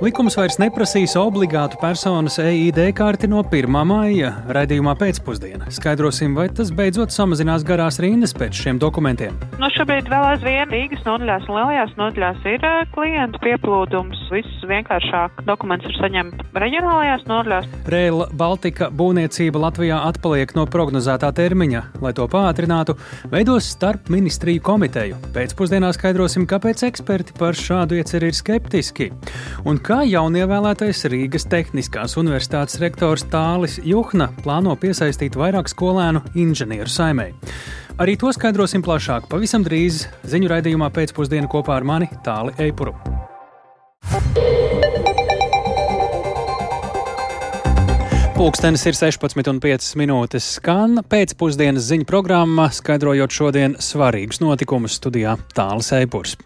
Likums vairs neprasīs obligātu personas EID karti no 1. maija raidījumā pēcpusdienā. Skaidrosim, vai tas beidzot samazinās garās rindas pēc šiem dokumentiem. Nu, šobrīd vēl aizvien Rīgas nodaļās un lielajās nodaļās ir klientu pieplūdums. Viss vienkāršāk dokuments ir saņemt reģionālajās nodaļās. Rēla Baltika būvniecība Latvijā atpaliek no prognozētā termiņa. Lai to pātrinātu, veidos starp ministriju komiteju. Pēcpusdienā skaidrosim, kāpēc eksperti par šādu ieceri ir skeptiski. Un kā jaunievēlētais Rīgas Tehniskās Universitātes rektors Tālis Juhna plāno piesaistīt vairāk skolēnu inženieru saimē. Arī to skaidrosim plašāk pavisam drīz ziņu raidījumā pēcpusdienā kopā ar mani Tāli Eipuru. Pūkstens ir 16,5 minūtes. Skan pēcpusdienas ziņu programma, skaidrojot šodien svarīgus notikumus studijā Tālis Eipurs.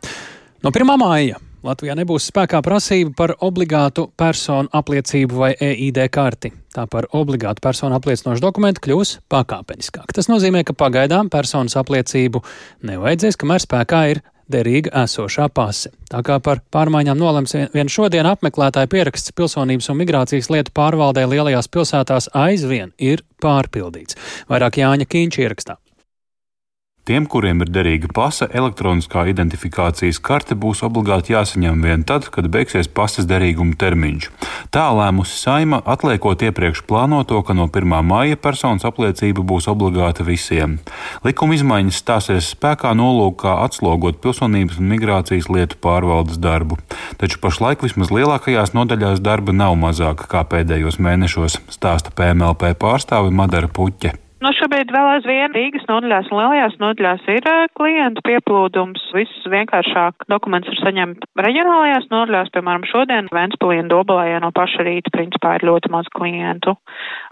No 1. māja Latvijā nebūs spēkā prasība par obligātu personu apliecību vai EID karti. Tā par obligātu personu apliecinošu dokumentu kļūs pakāpeniskāk. Tas nozīmē, ka pagaidām personas apliecību nevajadzēs, kamēr spēkā ir derīga esošā pase. Tā kā par pārmaiņām nolems vien šodien apmeklētāju pieraksts pilsonības un migrācijas lietu pārvaldē lielajās pilsētās aizvien ir pārpildīts. Vairāk Jāņa Kīņš ierakstā. Tiem, kuriem ir derīga pasa, elektroniskā identifikācijas karte būs obligāti jāsaņem vien tad, kad beigsies pasas derīguma termiņš. Tā lēmusi Saima, atliekot iepriekš plānoto, ka no 1. maija personas apliecība būs obligāta visiem. Likuma izmaiņas stāsies spēkā nolūkā atslogot pilsonības un migrācijas lietu pārvaldes darbu. Taču pašlaik vismaz lielākajās nodaļās darba nav mazāka kā pēdējos mēnešos, stāsta PMLP pārstāve Madara Puķe. Nu, šobrīd vēl aizvien Rīgas nodaļās un lielajās nodaļās ir klientu pieplūdums. Viss vienkāršāk dokuments ir saņemt reģionālajās nodaļās, piemēram, šodien Ventspilī un Dobalējā no paša rīta principā ir ļoti maz klientu.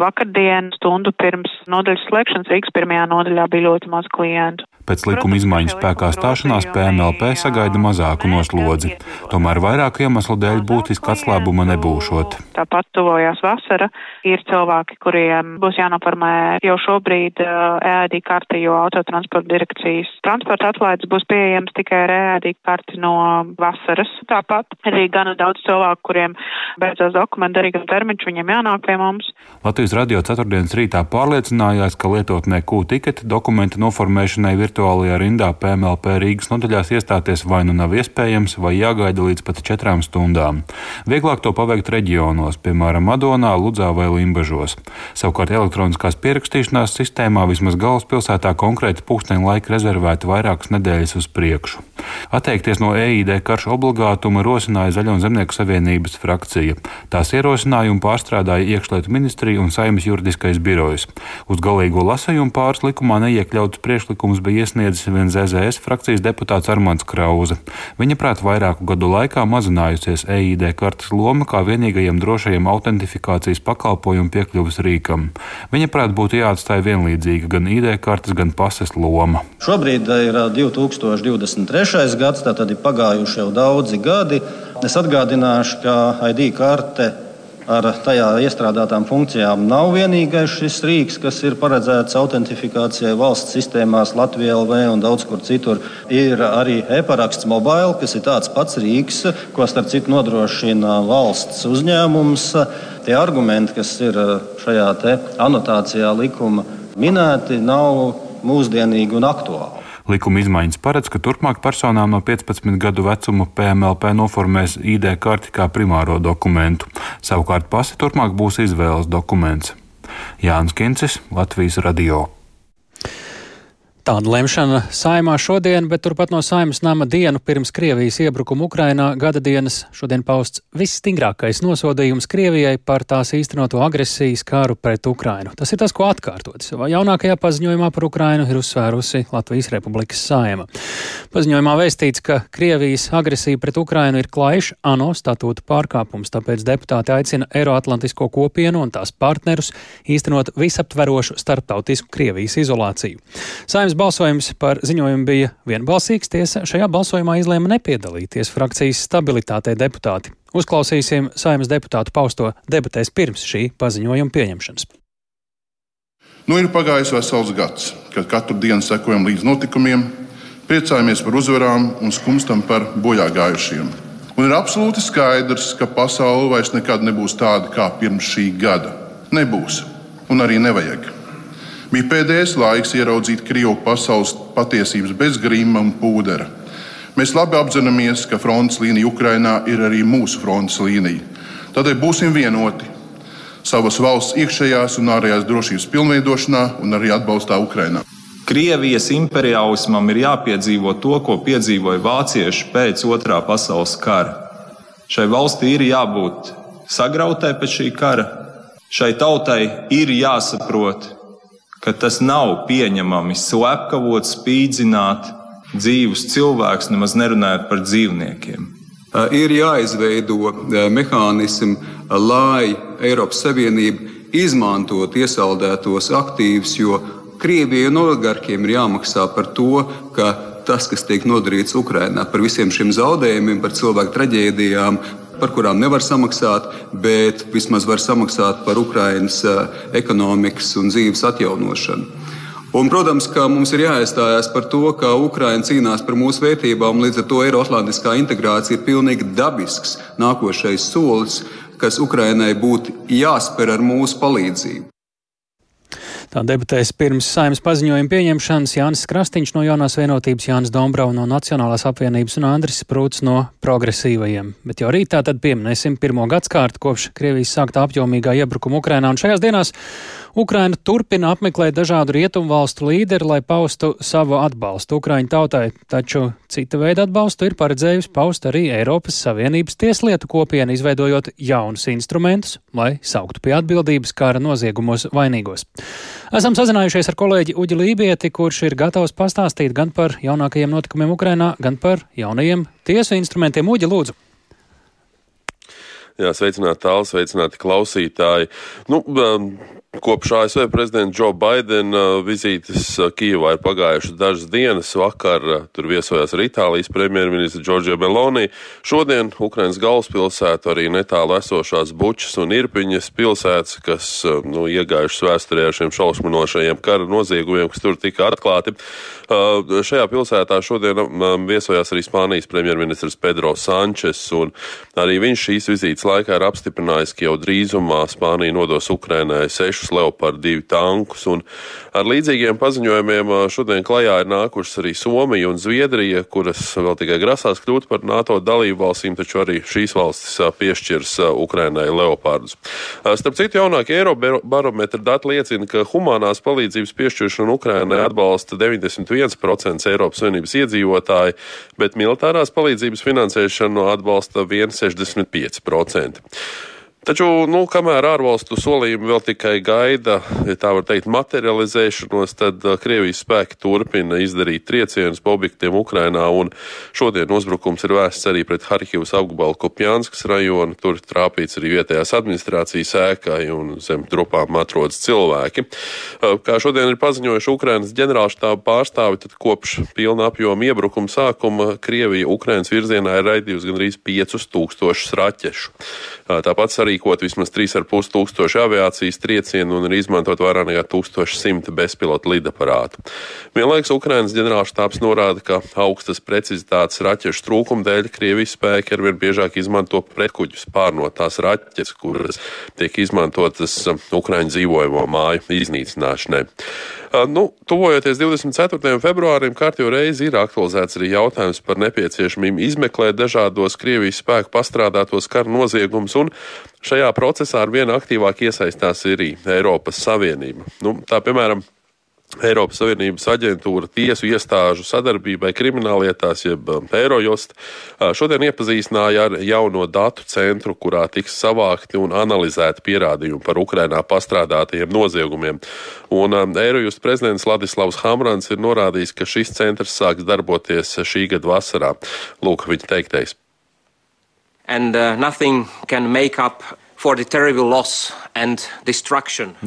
Vakardien stundu pirms nodaļas slēgšanas Rīgas pirmajā nodaļā bija ļoti maz klientu. Pēc likuma izmaiņu spēkā stāšanās PMLP sagaida mazāku noslodzi. Tomēr vairāku iemeslu dēļ būtiska atslābuma nebūšot. Tāpat tuvojās vasara. Ir cilvēki, kuriem būs jānoformē jau šobrīd EAD karti, jo autotransporta direkcijas transporta atlaides būs pieejams tikai ar EAD karti no vasaras. Tāpat arī gana daudz cilvēku, kuriem beidzās dokumentu derīgam termiņš, viņiem jānāk pie mums. Latvijas radio ceturtdienas rītā pārliecinājās, ka lietotnē Q-tiketi dokumentu noformēšanai ir virtuālajā rindā PMLP Rīgas nodaļās iestāties vai nu nav iespējams, vai jāgaida līdz pat četrām stundām. Vieglāk to paveikt reģionos, piemēram, Madonā, Ludzā vai Limbažos. Savukārt elektroniskās pierakstīšanās sistēmā vismaz galvaspilsētā konkrēti pūksteni laika rezervēti vairākas nedēļas uz priekšu. Atteikties no EID karšu obligātuma rosināja Zaļo un Zemnieku savienības frakcija. Tās ierosinājumu pārstrādāja iekšlietu ministrija un saimnes juridiskais birojs. Uz galīgo lasējumu pāris likumā neiekļauts priekšlikums bija iesniedzis viens ZZS frakcijas deputāts Armāns Krauze. Viņa prāt vairāku gadu laikā mazinājusies EID kartes loma kā vienīgajam drošajam autentifikācijas pakalpojumu piekļuves rīkam. Viņa prāt būtu jāatstāj vienlīdzīga gan ID kartes, gan pases loma. Šobrīd ir 2023. gads, tātad ir pagājuši jau daudzi gadi. Es atgādināšu, ka ID karte ar tajā iestrādātām funkcijām nav vienīgais šis rīks, kas ir paredzēts autentifikācijai valsts sistēmās, Latvijā LV un daudz kur citur. Ir arī e-paraksts mobile, kas ir tāds pats rīks, ko starp citu nodrošina valsts uzņēmums. Tie argumenti, kas ir šajā anotācijā likuma minēti, nav mūsdienīgi un aktuāli. Likuma izmaiņas paredz, ka turpmāk personām no 15 gadu vecuma PMLP noformēs ID karti kā primāro dokumentu. Savukārt pasi turpmāk būs izvēles dokuments. Jānis Kincis, Latvijas Radio. Tāda lemšana saimā šodien, bet turpat no saimas nama dienu pirms Krievijas iebrukuma Ukrainā gada dienas šodien pausts visstingrākais nosodījums Krievijai par tās īstenoto agresijas kāru pret Ukrainu. Tas ir tas, ko atkārtot. Savā jaunākajā paziņojumā par Ukrainu ir uzsvērusi Latvijas Republikas saima. Paziņojumā vēstīts, ka Krievijas agresija pret Ukrainu ir klaiša ANO statūta pārkāpums, tāpēc deputāti aicina Eiroatlantisko kopienu un tās partnerus īstenot visaptverošu starptautisku Krievijas izolāciju. Saimas Saimnes balsojums par ziņojumu bija vienbalsīgs. Tiesa šajā balsojumā izlēma nepiedalīties frakcijas stabilitātei deputāti. Uzklausīsim saimnes deputātu pausto debatēs pirms šī paziņojuma pieņemšanas. Nu ir pagājis vesels gads, kad katru dienu sekojam līdz notikumiem, priecājamies par uzvarām un skumstam par bojā gājušiem. Un ir absolūti skaidrs, ka pasaule vairs nekad nebūs tāda kā pirms šī gada. Nebūs, un arī nevajag. Bija pēdējais laiks ieraudzīt Krievu pasaules patiesības bez grīma un pūdera. Mēs labi apzināmies, ka frontes līnija Ukrainā ir arī mūsu frontes līnija. Tādēļ būsim vienoti savas valsts iekšējās un ārējās drošības pilnveidošanā un arī atbalstā Ukrainā. Krievijas imperiālismam ir jāpiedzīvo to, ko piedzīvoja vācieši pēc otrā pasaules kara. Šai valstī ir jābūt sagrautai pēc šī kara. Šai tautai ir jāsaprot, ka tas nav pieņemami slepkavot, spīdzināt dzīvus cilvēkus, nemaz nerunājot par dzīvniekiem. Ir jāizveido mehānismi, lai Eiropas Savienība izmantot iesaldētos aktīvus, jo Krievijai un oligarkiem ir jāmaksā par to, ka tas, kas tiek nodarīts Ukrajinā, par visiem šiem zaudējumiem, par cilvēku traģēdijām, par kurām nevar samaksāt, bet vismaz var samaksāt par Ukraiņas ekonomikas un dzīves atjaunošanu. Un, protams, ka mums ir jāiestājas par to, ka Ukraiņa cīnās par mūsu vērtībām, līdz ar to Eiroatlantiskā integrācija ir pilnīgi dabisks nākošais solis, kas Ukraiņai būtu jāspēr ar mūsu palīdzību. Tā debatēs pirms saimnes paziņojuma pieņemšanas Jānis Krastīņš no jaunās vienotības, Jānis Dombrau no Nacionālās apvienības un Andris Prūts no progresīvajiem. Bet jau rītā tad pieminēsim pirmo gadskārtu kopš Krievijas sāktā apjomīgā iebrukuma Ukrainā un šajās dienās Ukraina turpina apmeklēt dažādu rietumu valstu līderi, lai paustu savu atbalstu Ukraiņu tautai, taču cita veida atbalstu ir paredzējusi paust arī Eiropas Savienības tieslietu kopiena, izveidojot jaunus instrumentus, lai sauktu pie atbildības kara noziegumos vainīgos. Esam sazinājušies ar kolēģi Uģi Lībieti, kurš ir gatavs pastāstīt gan par jaunākajiem notikumiem Ukrainā, gan par jaunajiem tiesu instrumentiem. Uģi, lūdzu! Jā, sveicināti tālu, sveicināti klausītāji. Nu, um, Kopš ASV prezidenta Džo Baidena vizītes Kijavā ir pagājušas dažas dienas. Vakar tur viesojās arī Itālijas premjerministra Džordžija Meloni. Šodien Ukrainas galvaspilsēta arī netālu esošās Bučas un Irpiņas pilsētas, kas nu, iegājušas vēsturē ar šiem šausminošajiem kara noziegumiem, kas tur tika atklāti. Šajā pilsētā šodien viesojās arī Spānijas premjerministrs Pedro Sančes, un arī viņš šīs vizītes laikā ir apstiprinājis, ka jau drīzumā Spānija nodos Ukrainai sešu sešus Leopard 2 tankus. Un ar līdzīgiem paziņojumiem šodien klajā ir nākušas arī Somija un Zviedrija, kuras vēl tikai grasās kļūt par NATO dalību valstīm, taču arī šīs valstis piešķirs Ukrainai Leopardus. Starp citu, jaunākie Eirobarometra dati liecina, ka humanās palīdzības piešķiršanu Ukrainai atbalsta 91% Eiropas Savienības iedzīvotāji, bet militārās palīdzības finansēšanu atbalsta 1,65%. Taču, nu, kamēr ārvalstu solījumi vēl tikai gaida, ja tā var teikt, materializēšanos, tad uh, Krievijas spēki turpina izdarīt triecienus pa objektiem Ukrainā, un šodien uzbrukums ir vērsts arī pret Harkivas apgabalu Kopjānskas rajonu. Tur trāpīts arī vietējās administrācijas ēkai, un zem trupām atrodas cilvēki. Uh, kā šodien ir paziņojuši Ukrainas ģenerālštāba pārstāvi, tad kopš pilna apjoma iebrukuma sākuma Krievija Ukrainas virzienā ir raidījusi gandrīz 5000 raķešu. Uh, tāpat arī sarīkot vismaz 3,5 tūkstoši aviācijas triecienu un ir izmantot vairāk nekā 1100 bezpilotu lidaparātu. Vienlaikus Ukrainas ģenerālštāps norāda, ka augstas precizitātes raķešu trūkuma dēļ Krievijas spēki arvien biežāk izmanto pretkuģus pārnotās raķetes, kuras tiek izmantotas Ukraiņu dzīvojamo māju iznīcināšanai. Nu, tuvojoties 24. februārim, kārtībā reizi ir aktualizēts arī jautājums par nepieciešamību izmeklēt dažādos Krievijas spēku pastrādātos kara noziegumus, šajā procesā ar vienu aktīvāk iesaistās arī Eiropas Savienība. Nu, tā, piemēram, Eiropas Savienības aģentūra tiesu iestāžu sadarbībai krimināllietās, jeb um, Eirojost, šodien iepazīstināja ar jauno datu centru, kurā tiks savākti un analizēti pierādījumi par Ukrainā pastrādātajiem noziegumiem. Un um, Eirojost prezidents Ladislavs Hamrans ir norādījis, ka šis centrs sāks darboties šī gada vasarā. Lūk, viņa teiktais. And uh, nothing can make up for the terrible loss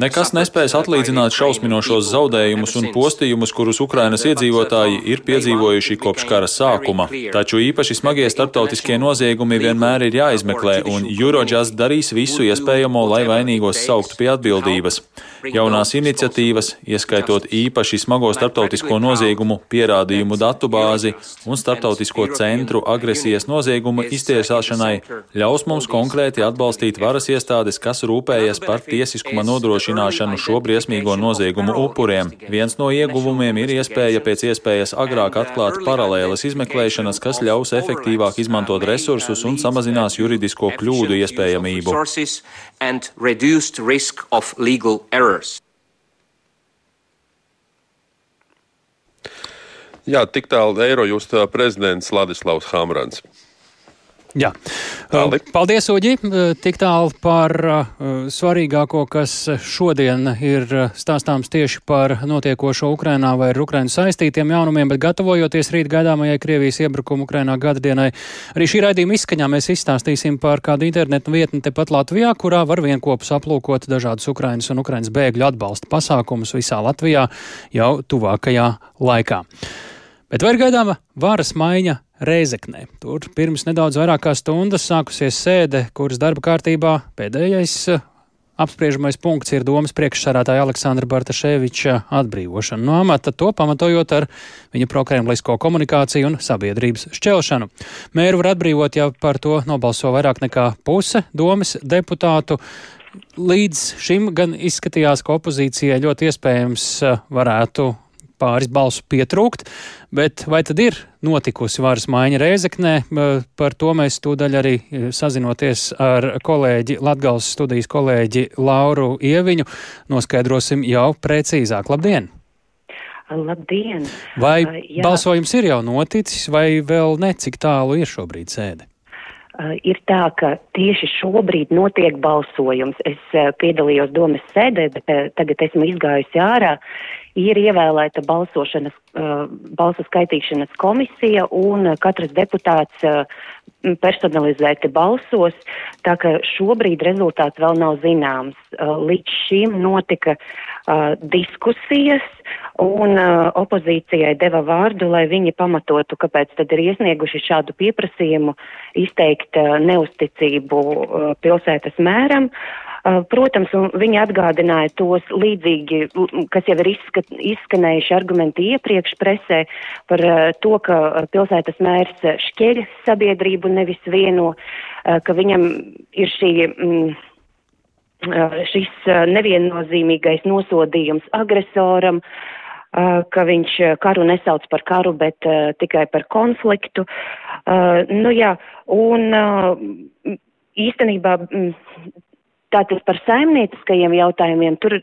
Nekas nespēs atlīdzināt šausminošos zaudējumus un postījumus, kurus Ukrainas iedzīvotāji ir piedzīvojuši kopš kara sākuma. Taču īpaši smagie starptautiskie noziegumi vienmēr ir jāizmeklē, un Eurojust darīs visu iespējamo, lai vainīgos sauktu pie atbildības. Jaunās iniciatīvas, ieskaitot īpaši smago starptautisko noziegumu pierādījumu datu bāzi un starptautisko centru agresijas noziegumu iztiesāšanai, ļaus mums konkrēti atbalstīt varas iestādes, kas rūpējas par tiesiskuma nodrošināšanu šo briesmīgo noziegumu upuriem. Viens no ieguvumiem ir iespēja pēc iespējas agrāk atklāt paralēlas izmeklēšanas, kas ļaus efektīvāk izmantot resursus un samazinās juridisko kļūdu iespējamību. Jā, tik tālu Eirojust prezidents Ladislavs Hamrans. Jā. Paldi. Paldies, Uģi. Tik tālu par uh, svarīgāko, kas šodien ir stāstāms tieši par notiekošo Ukrainā vai ar Ukrainu saistītiem jaunumiem, bet gatavojoties rīt gaidāmajai Krievijas iebrukumu Ukrainā gadadienai, arī šī raidījuma izskaņā mēs izstāstīsim par kādu internetu vietni tepat Latvijā, kurā var vienkopus aplūkot dažādus Ukrainas un Ukrainas bēgļu atbalsta pasākumus visā Latvijā jau tuvākajā laikā. Bet vai ir gaidāma varas maiņa Reizeknē. Tur pirms nedaudz vairāk kā stundas sākusies sēde, kuras darba kārtībā pēdējais eh, apspriežamais punkts ir domas priekšsarātāja Aleksandra Bartaševiča atbrīvošana no amata, to pamatojot ar viņa prokremlisko komunikāciju un sabiedrības šķelšanu. Mēru var atbrīvot, ja par to nobalso vairāk nekā puse domas deputātu. Līdz šim gan izskatījās, ka opozīcijai ļoti iespējams eh, varētu pāris balsu pietrūkt, bet vai tad ir notikusi varas maiņa Reizeknē? Par to mēs tūdaļ arī sazinoties ar kolēģi, Latgals studijas kolēģi Lauru Ieviņu, noskaidrosim jau precīzāk. Labdien! Labdien! Vai uh, balsojums ir jau noticis, vai vēl ne, cik tālu ir šobrīd sēde? Uh, ir tā, ka tieši šobrīd notiek balsojums. Es uh, piedalījos domas sēdē, bet uh, tagad esmu izgājusi ārā ir ievēlēta balsošanas, uh, balsu skaitīšanas komisija un katrs deputāts uh, personalizēti balsos, tā ka šobrīd rezultāts vēl nav zināms. Uh, līdz šim notika diskusijas un opozīcijai deva vārdu, lai viņi pamatotu, kāpēc tad ir iesnieguši šādu pieprasījumu izteikt neusticību pilsētas mēram. Uh, Uh, protams, viņi atgādināja tos līdzīgi, kas jau ir izskat, izskanējuši argumenti iepriekš presē par uh, to, ka pilsētas mērs šķeļ sabiedrību nevis vieno, uh, ka viņam ir šī. Mm, šis neviennozīmīgais nosodījums agresoram, ka viņš karu nesauc par karu, bet tikai par konfliktu. Nu jā, un īstenībā Tātad par saimnieciskajiem jautājumiem tur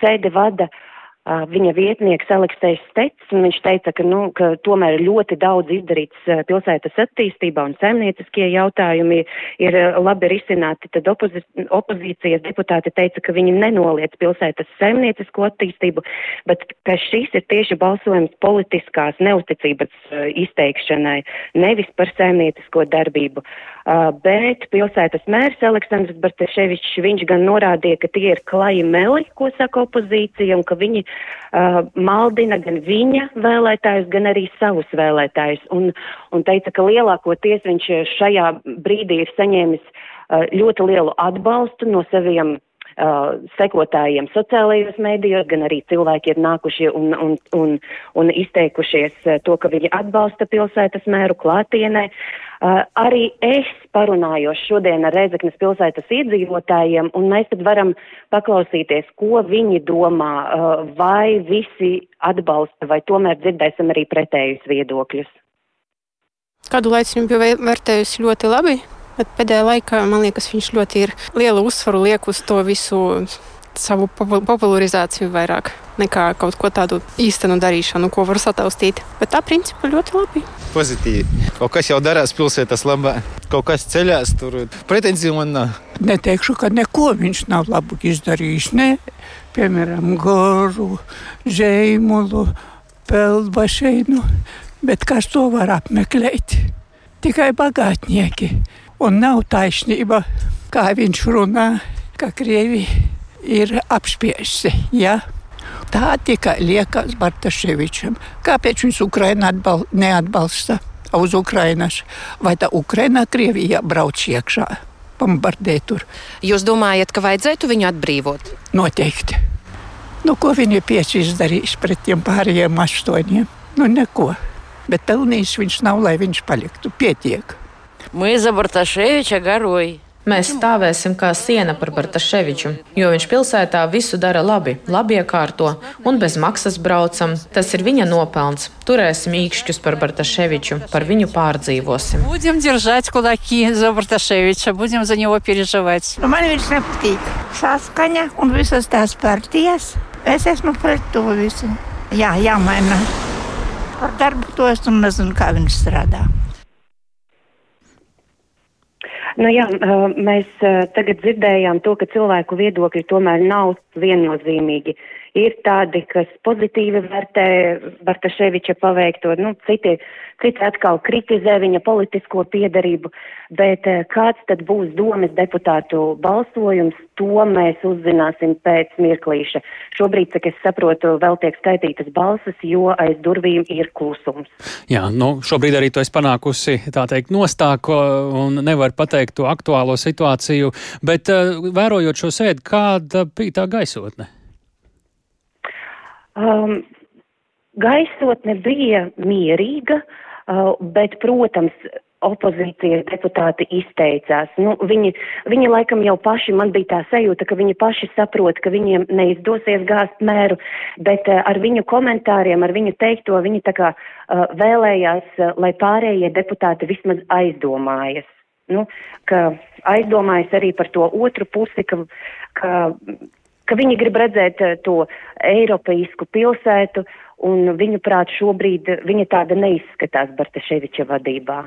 sēde vada uh, viņa vietnieks Aleksējs Stets, viņš teica, ka, nu, ka tomēr ļoti daudz izdarīts pilsētas attīstībā un saimnieciskie jautājumi ir labi risināti. Tad opozi opozīcijas deputāti teica, ka viņi nenoliec pilsētas saimniecisko attīstību, bet ka šis ir tieši balsojums politiskās neusticības izteikšanai, nevis par saimniecisko darbību. Bet pilsētas mērs Aleksandrs Bartaševičs, viņš gan norādīja, ka tie ir klaji meli, ko saka opozīcija, un ka viņi uh, maldina gan viņa vēlētājus, gan arī savus vēlētājus. Un, un teica, ka lielākoties viņš šajā brīdī ir saņēmis uh, ļoti lielu atbalstu no saviem Uh, sekotājiem sociālajos mēdījos, gan arī cilvēki ir nākuši un, un, un, un izteikušies uh, to, ka viņi atbalsta pilsētas mēru klātienē. Uh, arī es parunājos šodien ar Reizeknas pilsētas iedzīvotājiem, un mēs tad varam paklausīties, ko viņi domā, uh, vai visi atbalsta, vai tomēr dzirdēsim arī pretējus viedokļus. Kādu laiciņu bija vērtējusi ļoti labi? Bet pēdējā laikā man liekas, viņš ļoti ir lielu uzsvaru liek uz to visu savu popularizāciju vairāk nekā kaut ko tādu īstenu darīšanu, ko var sataustīt. Bet tā principā ļoti labi. Pozitīvi. Kaut kas jau darās pilsētas labā, kaut kas ceļās tur. Pretenziju man nav. Neteikšu, ka neko viņš nav labu izdarījis. Ne? Piemēram, goru, žēmulu, pelbašeinu. Bet kas to var apmeklēt? Tikai bagātnieki. Un nav taisnība, kā viņš runā, ka Krievija ir apspieši. Ja? Tā tikai liekas Bartaševičam. Kāpēc viņš Ukrainu atbal neatbalsta uz Ukrainas? Vai tā Ukraina Krievijā brauc iekšā? Bombardē tur. Jūs domājat, ka vajadzētu viņu atbrīvot? Noteikti. Nu, ko viņi pieci izdarījis pret tiem pārējiem astoņiem? Nu, neko. Bet pelnījis viņš nav, lai viņš paliktu. Pietiek. Мы за Барташевича горой. Mēs stāvēsim kā siena par Bartaševiču, jo viņš pilsētā visu dara labi, labi iekārto un bez maksas braucam. Tas ir viņa nopelns. Turēsim īkšķus par Bartaševiču, par viņu pārdzīvosim. Будем держать кулаки за Барташевича, будем за него переживать. Nu, man viņš nepatīk. Saskaņa un visas tās partijas. Es esmu pret to visu. Jā, jāmaina. Par darbu to es nezinu, kā viņš strādā. Nu, jā, mēs tagad dzirdējām to, ka cilvēku viedokļi tomēr nav viennozīmīgi. Ir tādi, kas pozitīvi vērtē Bartaševiča paveikto, nu, citi, citi atkal kritizē viņa politisko piedarību, bet kāds tad būs domas deputātu balsojums, to mēs uzzināsim pēc mirklīša. Šobrīd, cik es saprotu, vēl tiek skaitītas balsas, jo aiz durvīm ir klusums. Jā, nu, šobrīd arī to es panākusi, tā teikt, nostāko un nevar pateikt to aktuālo situāciju, bet vērojot šo sēdi, kāda bija tā gaisotne? Um, gaisotne bija mierīga, uh, bet, protams, opozīcijas deputāti izteicās. Nu, viņi, viņi laikam jau paši, man bija tā sajūta, ka viņi paši saprot, ka viņiem neizdosies gāzt mēru, bet uh, ar viņu komentāriem, ar viņu teikto, viņi tā kā uh, vēlējās, uh, lai pārējie deputāti vismaz aizdomājas. Nu, ka aizdomājas arī par to otru pusi, ka, ka ka viņi grib redzēt to eiropeisku pilsētu, un viņuprāt šobrīd viņa tāda neizskatās Bartaševiča vadībā.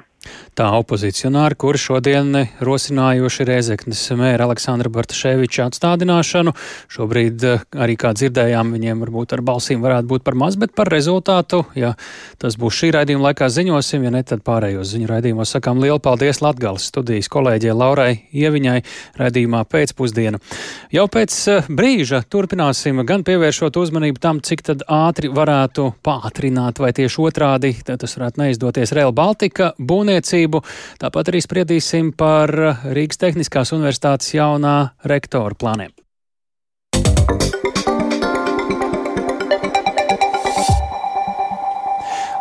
Tā opozicionāri, kuri šodien rosinājuši Rēzeknes mēra Aleksandra Bartaševiča atstādināšanu, šobrīd eh, arī, kā dzirdējām, viņiem varbūt ar balsīm varētu būt par maz, bet par rezultātu, ja tas būs šī raidījuma laikā ziņosim, ja ne, tad pārējos ziņu raidījumos sakām lielu paldies Latgales studijas kolēģiem Laurai Ieviņai raidījumā pēcpusdiena. Jau pēc eh, brīža turpināsim gan pievēršot uzmanību tam, cik tad ātri varētu pātrināt vai tieši otrādi, tas varētu neizdoties. Rail Baltica būvniecību. Tāpat arī spriedīsim par Rīgas Tehniskās Universitātes jaunā rektora plāniem.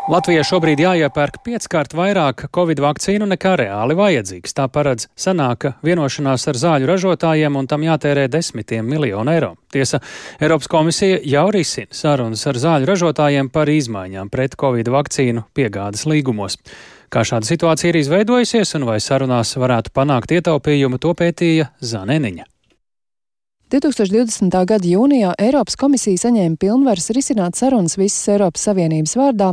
Latvijai šobrīd jāiepērk pieckārt vairāk covid vakcīnu nekā reāli vajadzīgs. Tā paredz senāka vienošanās ar zāļu ražotājiem, un tam jātērē desmitiem miljonu eiro. Tiesa, Eiropas komisija jau risina sarunas ar zāļu ražotājiem par izmaiņām pret covid vakcīnu piegādes līgumos. Kā šāda situācija ir izveidojusies un vai sarunās varētu panākt ietaupījumu, to pētīja Zaneniņa. 2020. gada jūnijā Eiropas komisija saņēma pilnvaras risināt sarunas visas Eiropas Savienības vārdā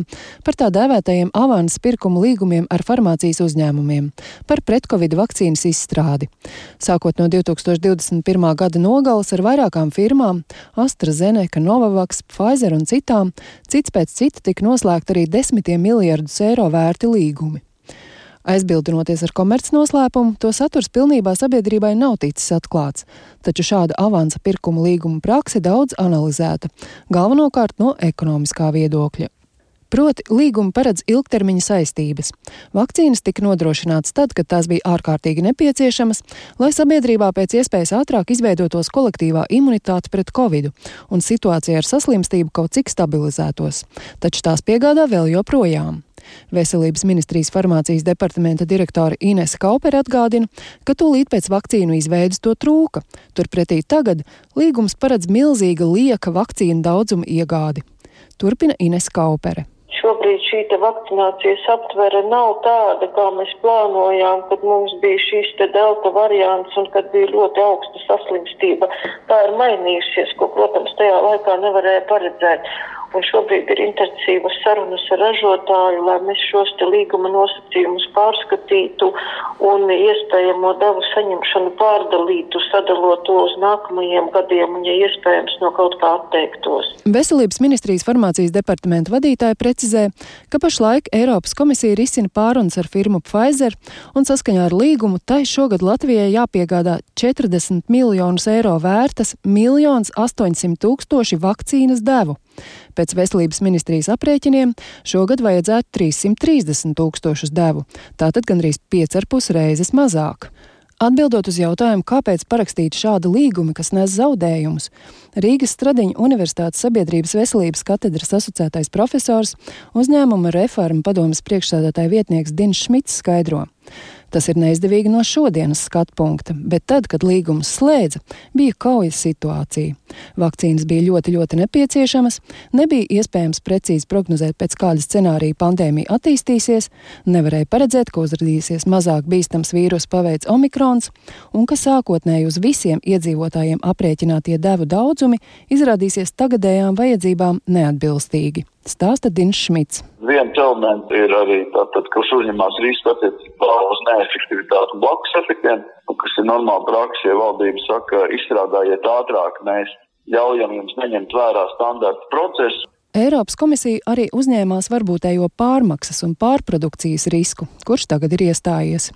par tā dēvētajiem avans pirkumu līgumiem ar farmācijas uzņēmumiem par pretcovid vakcīnas izstrādi. Sākot no 2021. gada nogales ar vairākām firmām - AstraZeneca, Novavax, Pfizer un citām, cits pēc cita tika noslēgta arī desmitiem miljardus eiro vērti līgumi. Aizbildinoties ar komercnoslēpumu, to saturs pilnībā sabiedrībai nav ticis atklāts, taču šāda avansa pirkuma līguma prakse daudz analizēta, galvenokārt no ekonomiskā viedokļa. Proti, līguma paredz ilgtermiņa saistības. Vakcīnas tika nodrošinātas tad, kad tās bija ārkārtīgi nepieciešamas, lai sabiedrībā pēc iespējas ātrāk izveidotos kolektīvā imunitāte pret covid un situācija ar saslimstību kaut cik stabilizētos, taču tās piegādā vēl joprojām. Veselības ministrijas farmācijas departamenta direktore Inese Kaupere atgādina, ka tūlīt pēc vakcīnu izveidas to trūka. Turpretī tagad līgums paredz milzīga lieka vakcīnu daudzuma iegādi. Turpina Ines Kaupere. Šobrīd šī vakcinācijas aptvere nav tāda, kā mēs plānojām, kad mums bija šīs delta variants un kad bija ļoti augsta saslimstība. Tā ir mainījusies, ko, protams, tajā laikā nevarēja paredzēt. Un šobrīd ir intensīvas sarunas ar ražotāju, lai mēs šos līguma nosacījumus pārskatītu un iespējamo devu saņemšanu pārdalītu, sadalot to uz nākamajiem gadiem un, ja iespējams, no kaut kā atteiktos. Veselības ministrijas farmācijas departamenta vadītāja precizē, ka pašlaik Eiropas komisija risina pārunas ar firmu Pfizer un saskaņā ar līgumu tai šogad Latvijai jāpiegādā 40 miljonus eiro vērtas 1 800 tūkstoši vakcīnas devu. Pēc veselības ministrijas aprēķiniem šogad vajadzētu 330 tūkstošus devu, tātad gandrīz 5,5 reizes mazāk. Atbildot uz jautājumu, kāpēc parakstīt šādu līgumu, kas nes zaudējumus, Rīgas Stradiņa Universitātes sabiedrības veselības katedras asociētais profesors, uzņēmuma reforma padomas priekšsēdētāja vietnieks Dins Šmits skaidro. Tas ir neizdevīgi no šodienas skatu punkta, bet tad, kad līgums slēdza, bija kaujas situācija. Vakcīnas bija ļoti, ļoti nepieciešamas, nebija iespējams precīzi prognozēt, pēc kāda scenārija pandēmija attīstīsies, nevarēja paredzēt, ka uzrādīsies mazāk bīstams vīrusu paveids omikrons, un ka sākotnēji uz visiem iedzīvotājiem aprēķinātie devu daudzumi izrādīsies tagadējām vajadzībām neatbilstīgi. Stāsta Dins Šmits. Viens elements ir arī tātad, kas uzņemās risku attiecībā uz neefektivitāti un blakus efektiem, kas ir normāla praksa, ja valdība saka, izstrādājiet ātrāk, mēs ļaujam jums neņemt vērā standarta procesu. Eiropas komisija arī uzņēmās varbūtējo pārmaksas un pārprodukcijas risku, kurš tagad ir iestājies.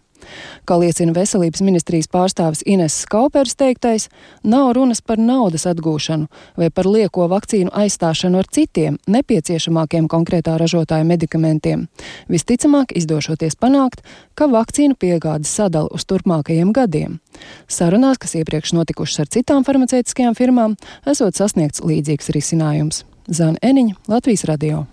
Kā liecina veselības ministrijas pārstāvis Ines Skaupers teiktais, nav runas par naudas atgūšanu vai par lieko vakcīnu aizstāšanu ar citiem nepieciešamākiem konkrētā ražotāja medikamentiem. Visticamāk, izdošoties panākt, ka vakcīnu piegādes sadala uz turpmākajiem gadiem. Sarunās, kas iepriekš notikušas ar citām farmaceitiskajām firmām, esot sasniegts līdzīgs risinājums. Zana Eniņa, Latvijas radio.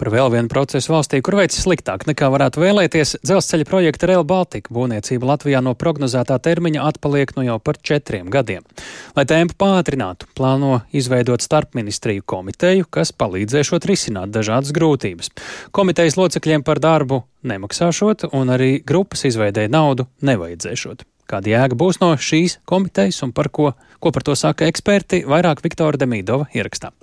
Par vēl vienu procesu valstī, kur veids sliktāk nekā varētu vēlēties, dzelzceļa projekta Rail Baltica būvniecība Latvijā no prognozētā termiņa atpaliek no jau par četriem gadiem. Lai tempu pātrinātu, plāno izveidot starpministriju komiteju, kas palīdzēšot risināt dažādas grūtības. Komitejas locekļiem par darbu nemaksāšot un arī grupas izveidēja naudu nevajadzēšot. Kāda jēga būs no šīs komitejas un par ko, ko par to saka eksperti, vairāk Viktora Demīdova ierakstā.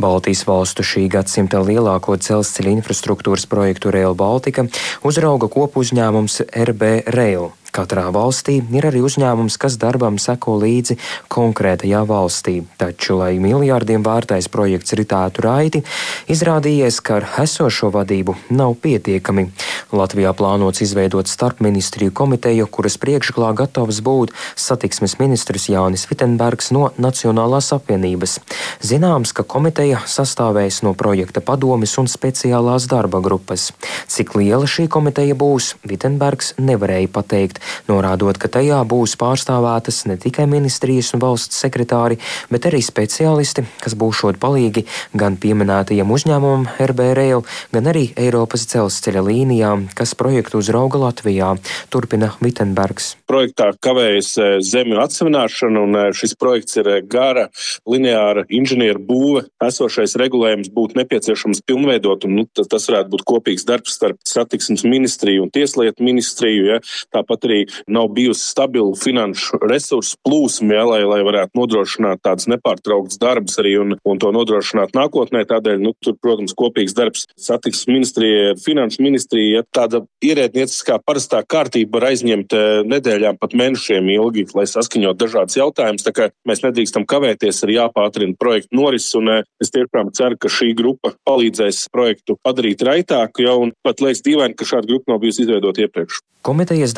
Baltijas valstu šī gadsimta lielāko dzelzceļa infrastruktūras projektu Rail Baltica uzrauga kopu uzņēmums RB Rail. Katrā valstī ir arī uzņēmums, kas darbam seko līdzi konkrētajā valstī, taču, lai miljārdiem vērtais projekts ritētu raiti, izrādījies, ka ar esošo vadību nav pietiekami. Latvijā plānots izveidot starpministriju komiteju, kuras priekšglā gatavs būt satiksmes ministrs Jānis Vitenbergs no Nacionālās apvienības. Zināms, ka komiteja sastāvēs no projekta padomis un speciālās darba grupas. Cik liela šī komiteja būs, Vitenbergs nevarēja pateikt, norādot, ka tajā būs pārstāvētas ne tikai ministrijas un valsts sekretāri, bet arī speciālisti, kas būšot palīgi gan pieminētajam uzņēmumam RB Rail, gan arī Eiropas dzelzceļa līnijām, kas projektu uzrauga Latvijā, turpina Vitenbergs. Projektā kavējas e, zemju atsevināšana, un e, šis projekts ir e, gara, lineāra inženieru būve. Esošais regulējums būtu nepieciešams pilnveidot, un nu, tas varētu būt kopīgs darbs starp satiksmes ministriju un tieslietu ministriju. Ja. Tāpat arī arī nav bijusi stabila finanšu resursu plūsma, ja, lai, lai varētu nodrošināt tādas nepārtrauktas darbas arī un, un to nodrošināt nākotnē. Tādēļ, nu, tur, protams, kopīgs darbs satiksmes ministrijai, finanšu ministrijai. Ja, tāda ierēdnieciskā parastā kārtība var aizņemt eh, nedēļām pat mēnešiem ilgi, lai saskaņot dažādas jautājumus. Tā kā mēs nedrīkstam kavēties, ir jāpātrina projektu norises, un eh, es tiešām ceru, ka šī grupa palīdzēs projektu padarīt raitāku, jau un pat liekas dīvaini, ka šāda grupa nav bijusi izveidota iepriekš. Komitejas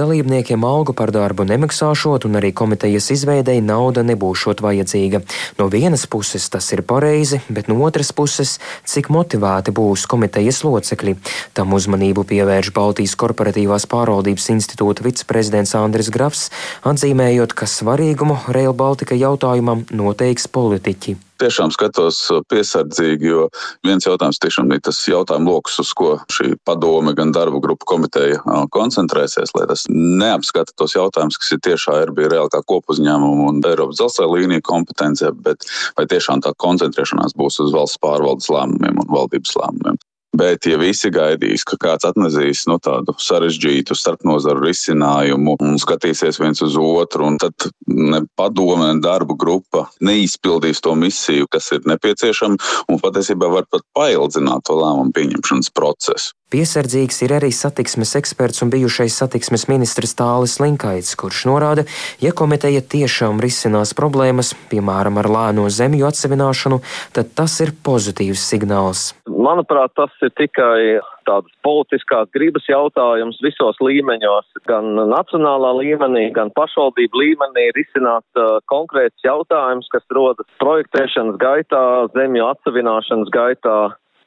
dalībniekiem algu par darbu nemaksāšot, un arī komitejas izveidei nauda nebūšot vajadzīga. No vienas puses tas ir pareizi, bet no otras puses, cik motivēti būs komitejas locekļi. Tam uzmanību pievērš Baltijas korporatīvās pārvaldības institūta viceprezidents Andris Grafs, atzīmējot, ka svarīgumu Rail Baltica jautājumam noteiks politiķi tiešām skatos uh, piesardzīgi, jo viens jautājums tiešām ir tas jautājumu lokus, uz ko šī padome, gan darba grupa komiteja uh, koncentrēsies, lai tas neapskata tos jautājumus, kas ir tiešā RB reāli kā kopuzņēmuma un Eiropas dzelzceļa līnija kompetencija, bet vai tiešām tā koncentrēšanās būs uz valsts pārvaldes lēmumiem un valdības lēmumiem. Bet, ja visi gaidīs, ka kāds atnesīs nu, tādu sarežģītu starpnozaru risinājumu un skatīsies viens uz otru, tad ne padome, ne darba grupa neizpildīs to misiju, kas ir nepieciešama, un patiesībā var pat paildzināt to lēmumu pieņemšanas procesu. Piesardzīgs ir arī satiksmes eksperts un bijušais satiksmes ministrs Tālis Linkaits, kurš norāda, ja komiteja tiešām risinās problēmas, piemēram, ar lēno zemju atsevināšanu, tad tas ir pozitīvs signāls. Manuprāt, tas ir tikai tādas politiskās gribas jautājums visos līmeņos, gan nacionālā līmenī, gan pašvaldību līmenī risināt uh, konkrēts jautājums, kas rodas projektēšanas gaitā, zemju atsevināšanas gaitā,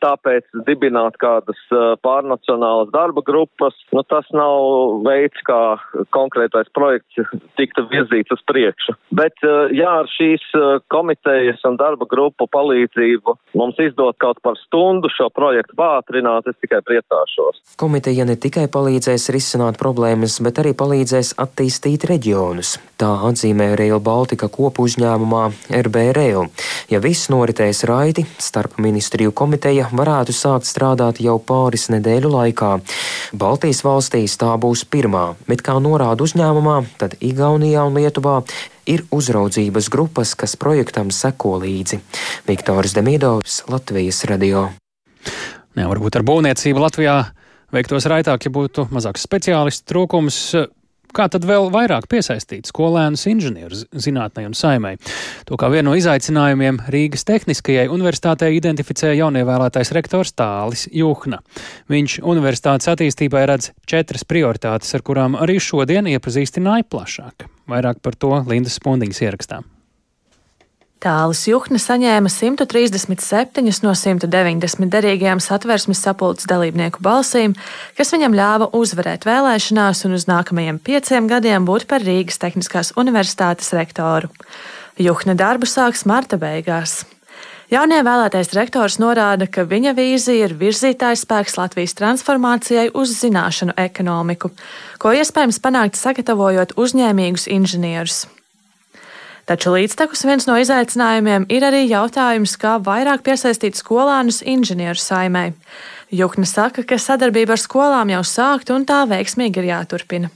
Tāpēc dibināt kādas pārnacionālas darba grupas, nu, tas nav veids, kā konkrētais projekts tiktu virzīts uz priekšu. Bet, jā, ar šīs komitejas un darba grupu palīdzību mums izdot kaut par stundu šo projektu pātrināt, es tikai priecāšos. Komiteja ne tikai palīdzēs risināt problēmas, bet arī palīdzēs attīstīt reģionus. Tā atzīmē Rail Baltica kopu uzņēmumā RB Rail. Ja viss noritēs raiti, starp ministriju komiteja varētu sākt strādāt jau pāris nedēļu laikā. Baltijas valstīs tā būs pirmā, bet kā norāda uzņēmumā, tad Igaunijā un Lietuvā ir uzraudzības grupas, kas projektam seko līdzi. Viktors Demidovs, Latvijas radio. Jā, varbūt ar būvniecību Latvijā veiktos raitāk, ja būtu mazāks speciālistu trūkums. Kā tad vēl vairāk piesaistīt skolēnus inženierus zinātnē un saimē? To kā vienu no izaicinājumiem Rīgas Tehniskajai universitātei identificēja jaunievēlētais rektors Tālis Juhna. Viņš universitātes attīstībai redz četras prioritātes, ar kurām arī šodien iepazīstināja plašāk. Vairāk par to Lindas Spundiņas ierakstām. Tālis Juhne saņēma 137 no 190 derīgajām satversmes sapulces dalībnieku balsīm, kas viņam ļāva uzvarēt vēlēšanās un uz nākamajiem pieciem gadiem būt par Rīgas Tehniskās Universitātes rektoru. Juhne darbu sāks marta beigās. Jaunievēlētais rektors norāda, ka viņa vīzija ir virzītājs spēks Latvijas transformācijai uz zināšanu ekonomiku, ko iespējams panākt sagatavojot uzņēmīgus inženierus. Taču līdztekus viens no izaicinājumiem ir arī jautājums, kā vairāk piesaistīt skolānus inženieru saimē. Jukne saka, ka sadarbība ar skolām jau sākta un tā veiksmīgi ir jāturpina.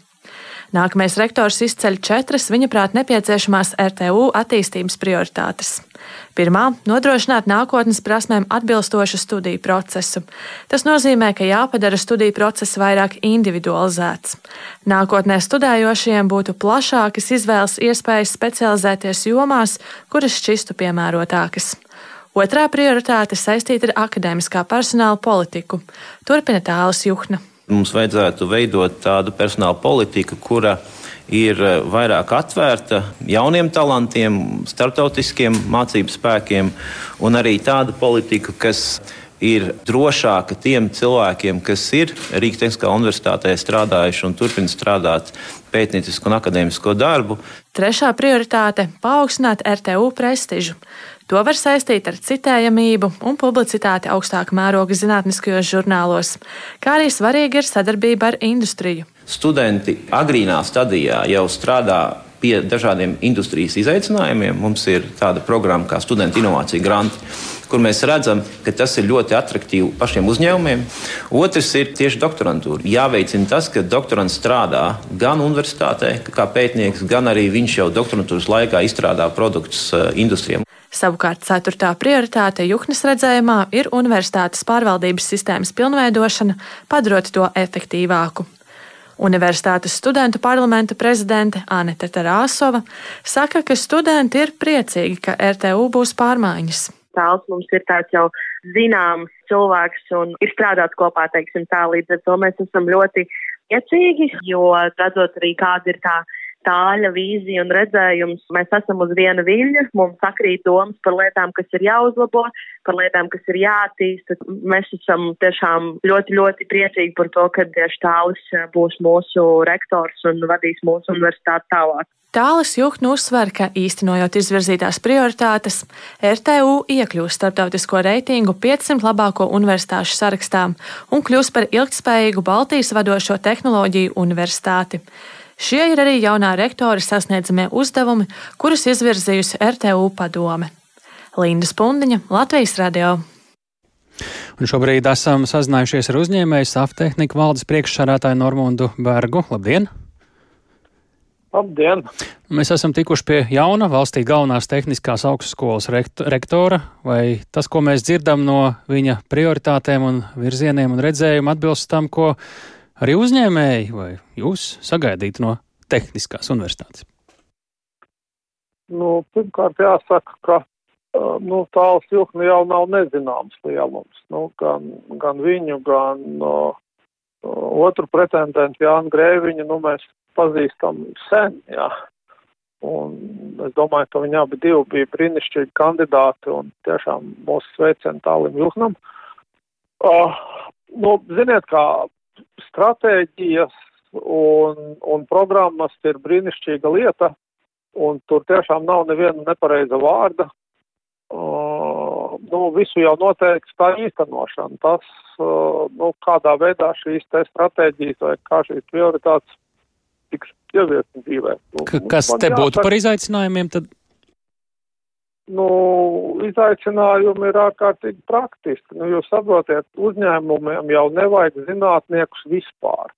Nākamais rektors izceļ četras viņa prāt nepieciešamās RTU attīstības prioritātes. Pirmā - nodrošināt nākotnes prasmēm atbilstošu studiju procesu. Tas nozīmē, ka jāpadara studiju process vairāk individualizēts. Nākotnē studējošiem būtu plašākas izvēles iespējas specializēties jomās, kuras šķistu piemērotākas. Otrā prioritāte saistīta ar akadēmiskā personāla politiku. Turpina tālus Juhna. Mums vajadzētu veidot tādu personāla politiku, kura ir eh, vairāk atvērta jauniem talantiem, starptautiskiem mācību spēkiem, un arī tāda politika, kas ir drošāka tiem cilvēkiem, kas ir Rīgas Tehniskā universitātē strādājuši un turpina strādāt pētniecisku un akadēmisko darbu. Trešā prioritāte - paaugstināt RTU prestižu. To var saistīt ar citējamību un publicitāti augstāka mēroga zinātniskajos žurnālos, kā arī svarīga ir sadarbība ar industriju. Studenti agrīnā stadijā jau strādā pie dažādiem industrijas izaicinājumiem. Mums ir tāda programma kā Studenta inovācija granti, kur mēs redzam, ka tas ir ļoti attraktīvi pašiem uzņēmumiem. Otrs ir tieši doktorantūra. Jāveicina tas, ka doktorants strādā gan universitātē, kā pētnieks, gan arī viņš jau doktorantūras laikā izstrādā produktus eh, industrijām. Savukārt ceturtā prioritāte Juhnas redzējumā ir universitātes pārvaldības sistēmas pilnveidošana, padarot to efektīvāku. Universitātes studentu parlamenta prezidente Anita Tarāsova saka, ka studenti ir priecīgi, ka RTU būs pārmaiņas. Tāls mums ir tāds jau zināms cilvēks un ir strādāts kopā, teiksim tā, līdz ar to mēs esam ļoti priecīgi, jo redzot arī kāda ir tā tāļa vīzija un redzējums. Mēs esam uz viena viļņa, mums sakrīt domas par lietām, kas ir jāuzlabo, par lietām, kas ir jāattīsta. Mēs esam tiešām ļoti, ļoti priecīgi par to, ka tieši tālis būs mūsu rektors un vadīs mūsu universitāti tālāk. Tālis Juhnu uzsver, ka īstenojot izvirzītās prioritātes, RTU iekļūst starptautisko reitingu 500 labāko universitāšu sarakstā un kļūs par ilgtspējīgu Baltijas vadošo tehnoloģiju universitāti. Šie ir arī jaunā rektora sasniedzamie uzdevumi, kurus izvirzījusi RTU padome. Linda Spundiņa, Latvijas radio. Un šobrīd esam sazinājušies ar uzņēmēju Saftehnika valdes priekšsādātāju Normundu Bergu. Labdien! Labdien! Mēs esam tikuši pie jauna valstī galvenās tehniskās augstskolas rektora. Vai tas, ko mēs dzirdam no viņa prioritātēm un virzieniem un redzējumu, atbilst tam, ko arī uzņēmēji vai jūs sagaidītu no Tehniskās universitātes? Nu, pirmkārt, jāsaka, ka nu, tāls jūkni jau nav nezināms lielums. Nu, gan, gan viņu, gan uh, otru pretendentu Jānu Grēviņu, nu, mēs pazīstam sen, jā. Un es domāju, ka viņi abi divi bija brīnišķīgi kandidāti un tiešām mūsu sveicieni tālim jūknam. Uh, nu, ziniet, kā stratēģijas un, un programmas ir brīnišķīga lieta, un tur tiešām nav neviena nepareiza vārda. Uh, nu, visu jau noteikts tā īstenošana. Tas, uh, nu, kādā veidā šīs te stratēģijas vai kā šīs prioritātes tiks ieviestas dzīvē. Nu, kas te būtu jāsaka, par izaicinājumiem tad? Nu, izaicinājumi ir ārkārtīgi praktiski. Nu, jūs saprotiet, uzņēmumiem jau nevajag zinātniekus vispār.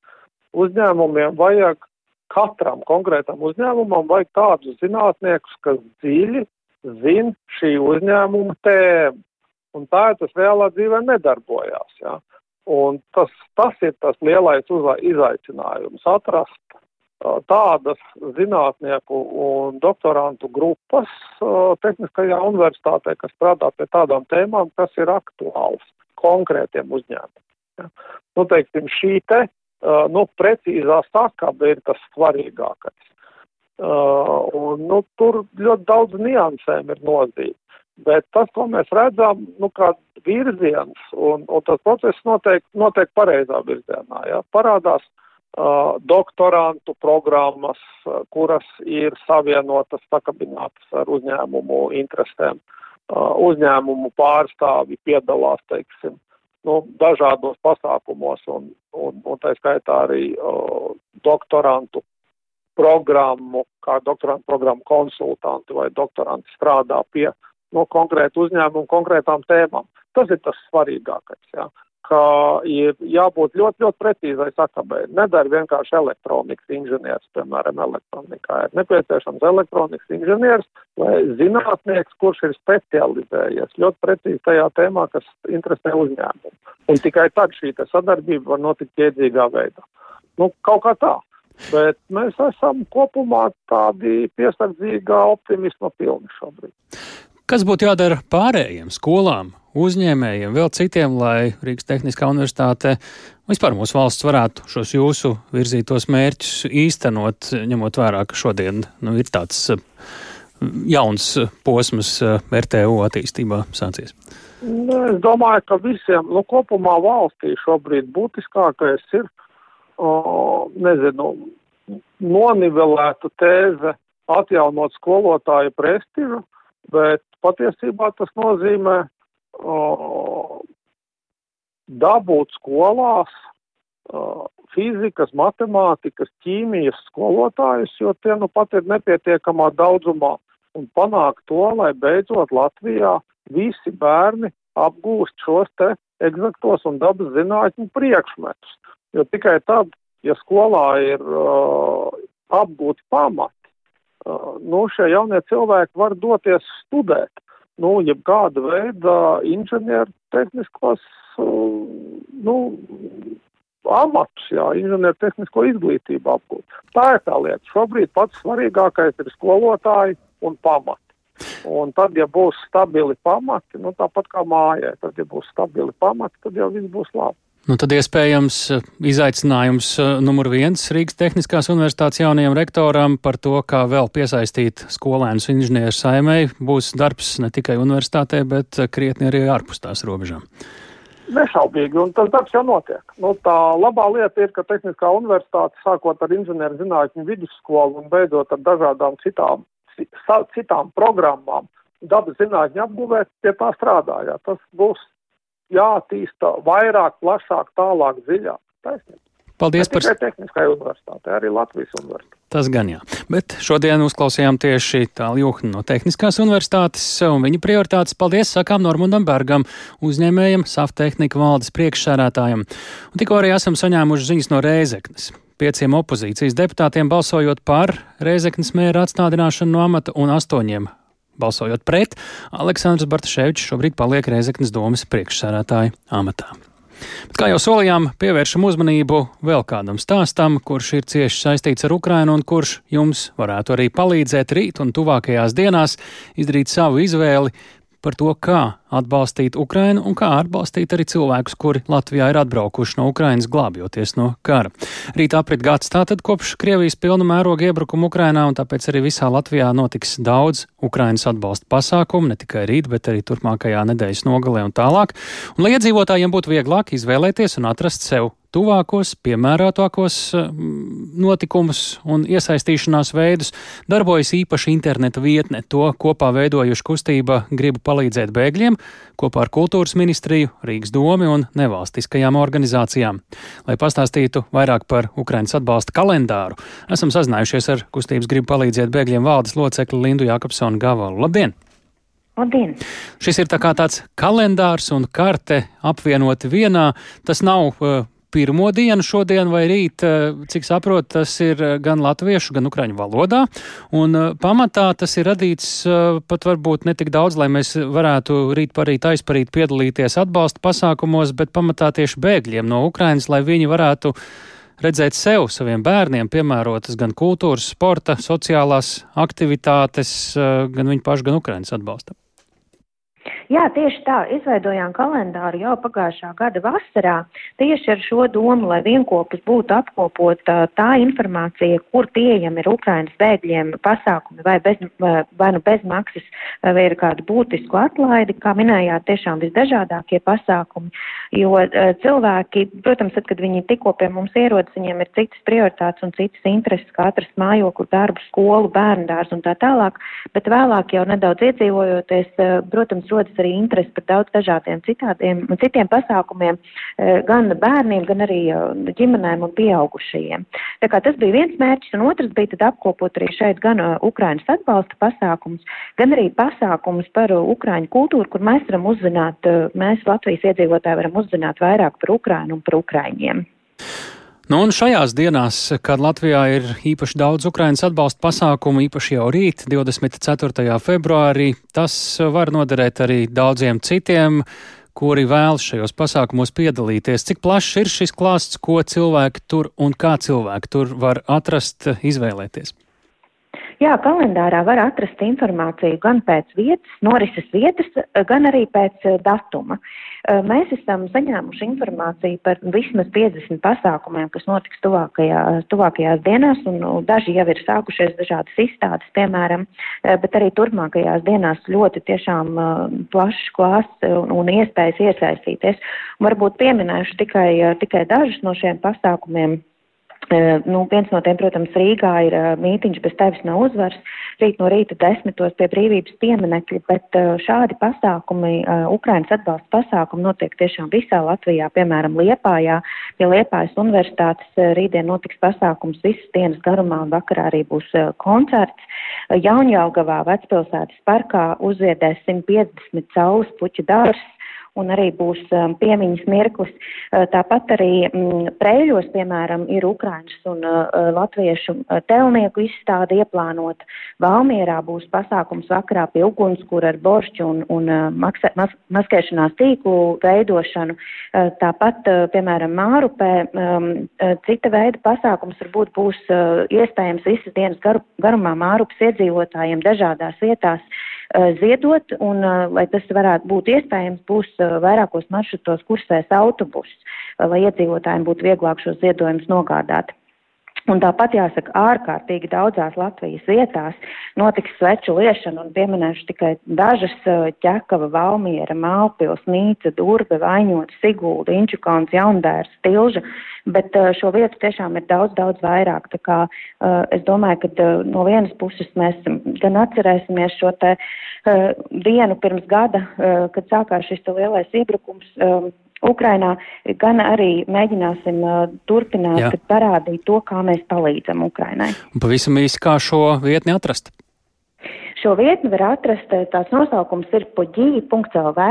Uzņēmumiem vajag katram konkrētam uzņēmumam vajag tādus zinātniekus, kas dziļi zina šī uzņēmuma tēmu. Un tā ir tas reālā dzīvē nedarbojās. Ja? Un tas, tas ir tas lielais izaicinājums - atrast tādas zinātnieku un doktorantu grupas tehniskajā universitātē, kas strādā pie tādām tēmām, kas ir aktuāls konkrētiem uzņēmumiem. Ja? Nu, teiksim, šī te nu, precīzā sakaba ir tas svarīgākais. Uh, un, nu, tur ļoti daudz niansēm ir nozīme. Bet tas, ko mēs redzam, nu, kā virziens, un, un tas process notiek, notiek pareizā virzienā. Ja? Parādās uh, doktorantu programmas, kuras ir savienotas, sakabinātas ar uzņēmumu interesēm. Uzņēmumu pārstāvi piedalās, teiksim, nu, dažādos pasākumos, un, un, un tā skaitā arī uh, doktorantu programmu, kā doktorantu programmu konsultanti vai doktoranti strādā pie no konkrētu uzņēmumu konkrētām tēmām. Tas ir tas svarīgākais. Jā ka ir jābūt ļoti, ļoti precīzai sakabai. Nedara vienkārši elektronikas inženieris, piemēram, elektronikā. Ir nepieciešams elektronikas inženieris vai zinātnieks, kurš ir specializējies ļoti precīzi tajā tēmā, kas interesē uzņēmumu. Un tikai tad šī sadarbība var notikt iedzīgā veidā. Nu, kaut kā tā. Bet mēs esam kopumā tādi piesardzīgā optimisma pilni šobrīd. Kas būtu jādara pārējiem skolām, uzņēmējiem, vēl citiem, lai Rīgas Tehniskā universitāte vispār mūsu valsts varētu šos jūsu virzītos mērķus īstenot, ņemot vērā, ka šodien nu, ir tāds uh, jauns posms uh, RTU attīstībā sācies? Nu, es domāju, ka visiem nu, kopumā valstī šobrīd būtiskākais ir, o, nezinu, nonivelēta tēze atjaunot skolotāju prestižu, bet patiesībā tas nozīmē o, dabūt skolās o, fizikas, matemātikas, ķīmijas skolotājus, jo tie nu pat ir nepietiekamā daudzumā, un panākt to, lai beidzot Latvijā visi bērni apgūst šos te egzaktos un dabas zinātņu priekšmetus. Jo tikai tad, ja skolā ir uh, apgūti pamati, uh, nu, šie jaunie cilvēki var doties studēt nu, jebkāda veida inženieru tehniskos, nu, amatus, jā, inženieru tehnisko izglītību apgūt. Tā ir tā lieta. Šobrīd pats svarīgākais ir skolotāji un pamati. Un tad, ja būs stabili pamati, nu tāpat kā mājai, tad, ja būs stabili pamati, tad jau viss būs labi. Nu, tad iespējams eh, izaicinājums eh, numur viens Rīgas Tehniskās universitātes jaunajam rektoram par to, kā vēl piesaistīt skolēnus inženieru saimei, būs darbs ne tikai universitātē, bet eh, krietni arī ārpus tās robežām. Nešaubīgi, un tas darbs jau notiek. Nu, tā labā lieta ir, ka Tehniskā universitāte, sākot ar inženieru zinātņu vidusskolu un beidzot ar dažādām citām, citām programmām, dabas zinātņu apguvē, pie tā strādājā. Tas būs jātīsta vairāk, plašāk, tālāk, dziļāk. Taisnība. Paldies par to. Tehniskai universitātei, arī Latvijas universitātei. Tas gan jā. Bet šodien uzklausījām tieši tālu jūhnu no Tehniskās universitātes un viņa prioritātes. Paldies sakām Normundam Bergam, uzņēmējam, saftehnika valdes priekšsērētājam. Un tikko arī esam saņēmuši ziņas no Rēzeknes. Pieciem opozīcijas deputātiem balsojot par Rēzeknes mēra atstādināšanu no amata un astoņiem balsojot pret, Aleksandrs Bartaševičs šobrīd paliek Rēzeknes domas priekšsērētāja amatā. Bet, kā jau solījām, pievēršam uzmanību vēl kādam stāstam, kurš ir cieši saistīts ar Ukrainu un kurš jums varētu arī palīdzēt rīt un tuvākajās dienās izdarīt savu izvēli par to, kā atbalstīt Ukrainu un kā atbalstīt arī cilvēkus, kuri Latvijā ir atbraukuši no Ukrainas glābjoties no kara. Rīt aprit gads tātad kopš Krievijas pilna mēroga iebrukuma Ukrainā, un tāpēc arī visā Latvijā notiks daudz Ukrainas atbalsta pasākumu, ne tikai rīt, bet arī turpmākajā nedēļas nogalē un tālāk. Un, lai iedzīvotājiem būtu vieglāk izvēlēties un atrast sev tuvākos, piemērotākos notikumus un iesaistīšanās veidus, darbojas īpaši interneta vietne. To kopā veidojuši kustība Gribu palīdzēt bēgļiem kopā ar Kultūras ministriju, Rīgas domi un nevalstiskajām organizācijām. Lai pastāstītu vairāk par Ukrainas atbalsta kalendāru, esam sazinājušies ar kustības Gribu palīdzēt bēgļiem valdes locekli Lindu Jākapsonu Gavalu. Labdien! Labdien! Šis ir tā kā tāds kalendārs un karte apvienoti vienā. Tas nav uh, pirmo dienu šodien vai rīt, eh, cik saprotu, tas ir eh, gan latviešu, gan ukraiņu valodā. Un eh, pamatā tas ir radīts pat varbūt ne tik daudz, lai mēs varētu rīt parīt aizparīt piedalīties atbalsta pasākumos, bet pamatā tieši bēgļiem no Ukrainas, lai viņi varētu redzēt sev, saviem bērniem piemērotas gan kultūras, sporta, sociālās aktivitātes, gan viņu pašu, gan Ukrainas atbalstam. Jā, tieši tā. Izveidojām kalendāru jau pagājušā gada vasarā tieši ar šo domu, lai vienkopus būtu apkopota tā informācija, kur pieejami ir Ukrainas bēgļiem pasākumi vai, bez, vai nu bez maksas vai ir kādu būtisku atlaidi, kā minējāt, tiešām visdažādākie pasākumi. Jo cilvēki, protams, tad, kad viņi tikko pie mums ierodas, viņiem ir citas prioritātes un citas intereses, kā atrast mājokli, darbu, skolu, bērnu dārzu un tā tālāk, bet vēlāk jau nedaudz iedzīvojoties, protams, rodas arī interesi par daudz dažādiem citādiem, citiem pasākumiem, eh, gan bērniem, gan arī eh, ģimenēm un pieaugušajiem. Tā kā tas bija viens mērķis, un otrs bija tad apkopot arī šeit gan eh, Ukrainas atbalsta pasākums, gan arī pasākums par Ukraiņu kultūru, kur mēs varam uzzināt, mēs Latvijas iedzīvotāji varam uzzināt vairāk par Ukrainu un par Ukraiņiem. Nu, un šajās dienās, kad Latvijā ir īpaši daudz Ukraiņas atbalsta pasākumu, īpaši jau rīt, 24. februārī, tas var noderēt arī daudziem citiem, kuri vēlas šajos pasākumos piedalīties. Cik plašs ir šis klāsts, ko cilvēki tur un kā cilvēki tur var atrast, izvēlēties? Jā, kalendārā var atrast informāciju gan pēc vietas, norises vietas, gan arī pēc eh, datuma. Eh, mēs esam saņēmuši informāciju par vismaz 50 pasākumiem, kas notiks tuvākajā, tuvākajās dienās, un nu, daži jau ir sākušies dažādas izstādes, piemēram, eh, bet arī turpmākajās dienās ļoti tiešām plašs klāsts un, un iespējas iesaistīties. Varbūt pieminēšu tikai, tikai dažus no šiem pasākumiem. Nu, viens no tiem, protams, Rīgā ir mītīņš bez tevis nav uzvars, rīt no rīta desmitos pie brīvības pieminekļa, bet šādi pasākumi, Ukrainas atbalsta pasākumi notiek tiešām visā Latvijā, piemēram, Liepājā. Pie Liepājas universitātes rītdien notiks pasākums visas dienas garumā un vakarā arī būs koncerts. Jaunjaugavā vecpilsētas parkā uzviedēs 150 saules puķu dārs un arī būs um, piemiņas mirklis. Uh, tāpat arī mm, Prēļos, piemēram, ir Ukraiņas un uh, uh, Latviešu telnieku izstāde ieplānota. Valmierā būs pasākums vakarā pie ugunskura ar boršķu un, un maksa, mas, maskēšanās tīklu veidošanu. Tāpat, piemēram, Mārupē um, cita veida pasākums varbūt būs iespējams visas dienas garu, garumā Mārupas iedzīvotājiem dažādās vietās ziedot, un, eh, lai tas varētu būt iespējams, būs eh, vairākos maršrutos kursēs autobus, lai iedzīvotājiem būtu vieglāk šos ziedojumus nogādāt. Un tāpat jāsaka, ārkārtīgi daudzās Latvijas vietās notiks sveču liešana, un pieminēšu tikai dažas - ķekava, valmiera, mālpils, nīca, durbe, vaņota, sigulda, inčukons, jaundērs, tilža, bet šo vietu tiešām ir daudz, daudz vairāk. Tā kā es domāju, ka no vienas puses mēs gan atcerēsimies šo te dienu pirms gada, kad sākās šis lielais iebrukums Ukrainā, gan arī mēģināsim uh, turpināt Jā. parādīt to, kā mēs palīdzam Ukrainai. Un pavisam īsi, kā šo vietni atrast? Šo vietni var atrast, eh, tās nosaukums ir poģī.lv.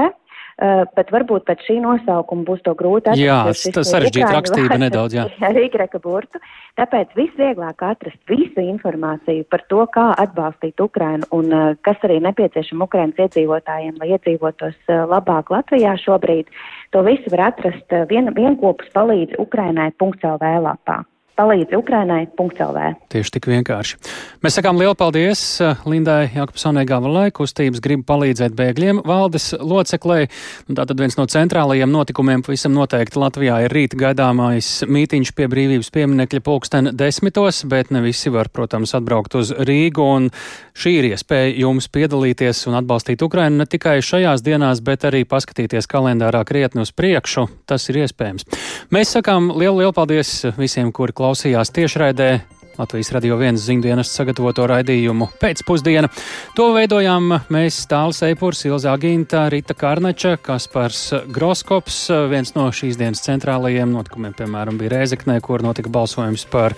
Uh, bet varbūt pēc šī nosaukuma būs to grūti atrast. Jā, tas sarežģīta rakstība nedaudz, jā. ar Rīgreka burtu. Tāpēc visvieglāk atrast visu informāciju par to, kā atbalstīt Ukrainu un uh, kas arī nepieciešama Ukrainas iedzīvotājiem, lai iedzīvotos uh, labāk Latvijā šobrīd. To visu var atrast vien, vienkopus palīdz Ukrainai.lv lapā palīdz Ukrainai.lv. Tieši tik vienkārši. Mēs sakām lielu paldies eh, Lindai Jakobsonai Gavalai, kustības grib palīdzēt bēgļiem valdes loceklē. Tātad viens no centrālajiem notikumiem pavisam noteikti Latvijā ir rīt gaidāmais mītiņš pie brīvības pieminekļa pulksten desmitos, bet ne visi var, protams, atbraukt uz Rīgu. Un šī ir iespēja jums piedalīties un atbalstīt Ukrainu ne tikai šajās dienās, bet arī paskatīties kalendārā krietni uz priekšu. Tas ir iespējams. Mēs sakām lielu, lielu paldies visiem, kuri klausījās tiešraidē. Latvijas radio viens ziņdienas sagatavoto raidījumu pēcpusdiena. To veidojām mēs Tāls Eipurs, Ilzā Ginta, Rita Karnača, Kaspars Groskops. Viens no šīs dienas centrālajiem notikumiem, piemēram, bija Rēzeknē, kur notika balsojums par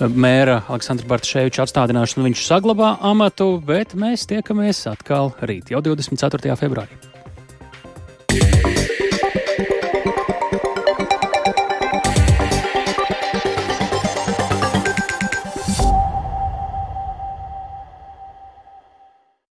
mēra Aleksandra Bartaševiča atstādināšanu. Viņš saglabā amatu, bet mēs tiekamies atkal rīt, jau 24. februārī.